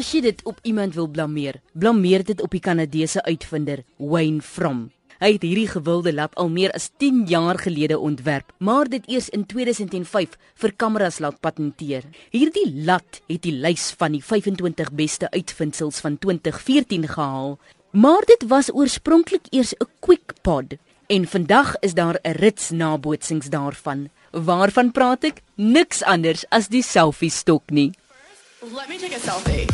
As jy dit op iemand wil blameer, blameer dit op die Kanadese uitvinder Wayne From. Hy het hierdie gewilde lat al meer as 10 jaar gelede ontwerp, maar dit eers in 2005 vir kameras laat patenteer. Hierdie lat het die lys van die 25 beste uitvindsels van 2014 gehaal, maar dit was oorspronklik eers 'n quick pod en vandag is daar 'n rits nabootsings daarvan. Waarvan praat ek? Niks anders as die selfie stok nie. Let me take a selfie.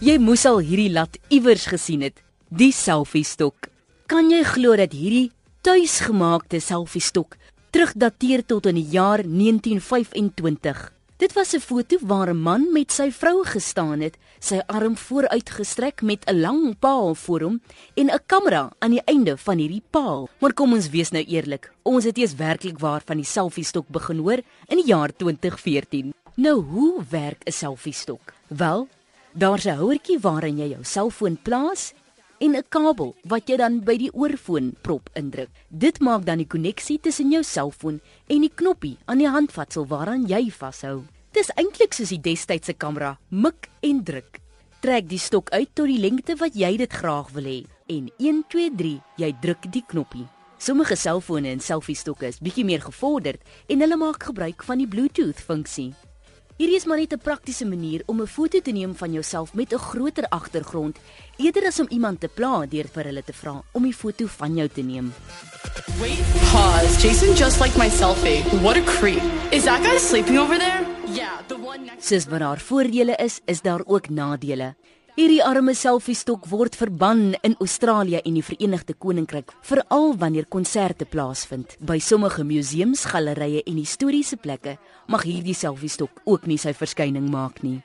Jy moes al hierdie lat iewers gesien het, die selfie stok. Kan jy glo dat hierdie tuisgemaakte selfie stok terugdateer tot in die jaar 1925? Dit was 'n foto waar 'n man met sy vrou gestaan het, sy arm vooruitgestrek met 'n lang paal voor hom en 'n kamera aan die einde van hierdie paal. Maar kom ons wees nou eerlik, ons het eers werklik waar van die selfie stok begin hoor in die jaar 2014. Nou hoe werk 'n selfie stok? Wel, Daar's 'n houertjie waarin jy jou selfoon plaas en 'n kabel wat jy dan by die oorfoon prop indruk. Dit maak dan die koneksie tussen jou selfoon en die knoppie aan die handvatsel waaraan jy vashou. Dis eintlik soos die destydse kamera, mik en druk. Trek die stok uit tot die lengte wat jy dit graag wil hê en 1 2 3 jy druk die knoppie. Sommige selfone en selfie stokke is bietjie meer gevorderd en hulle maak gebruik van die Bluetooth funksie. Hierdie is maar net 'n praktiese manier om 'n foto te neem van jouself met 'n groter agtergrond, eerder as om iemand te pla deur vir hulle te vra om 'n foto van jou te neem. Wait, pause. Jason just liked my selfie. What a creep. Is that guy sleeping over there? Yeah, the one next Soos wat daar voordele is, is daar ook nadele. Hierdie arme selfiestok word verban in Australië en die Verenigde Koninkryk, veral wanneer konserte plaasvind. By sommige museums, gallerye en historiese plekke mag hierdie selfiestok ook nie sy verskyning maak nie.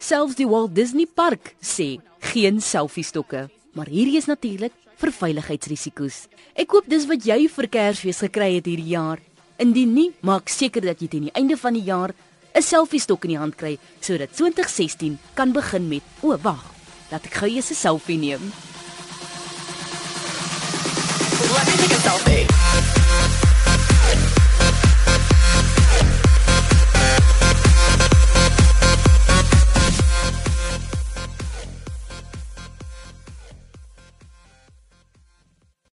Selfs die Walt Disney Park sê geen selfiestokke, maar hierdie is natuurlik vir veiligheidsrisiko's. Ek hoop dis wat jy vir Kersfees gekry het hierdie jaar. Indien nie, maak seker dat jy teen die einde van die jaar 'n selfie stok in die hand kry sodat 2016 kan begin met o wag laat ek gou eers 'n selfie neem Let me take a selfie.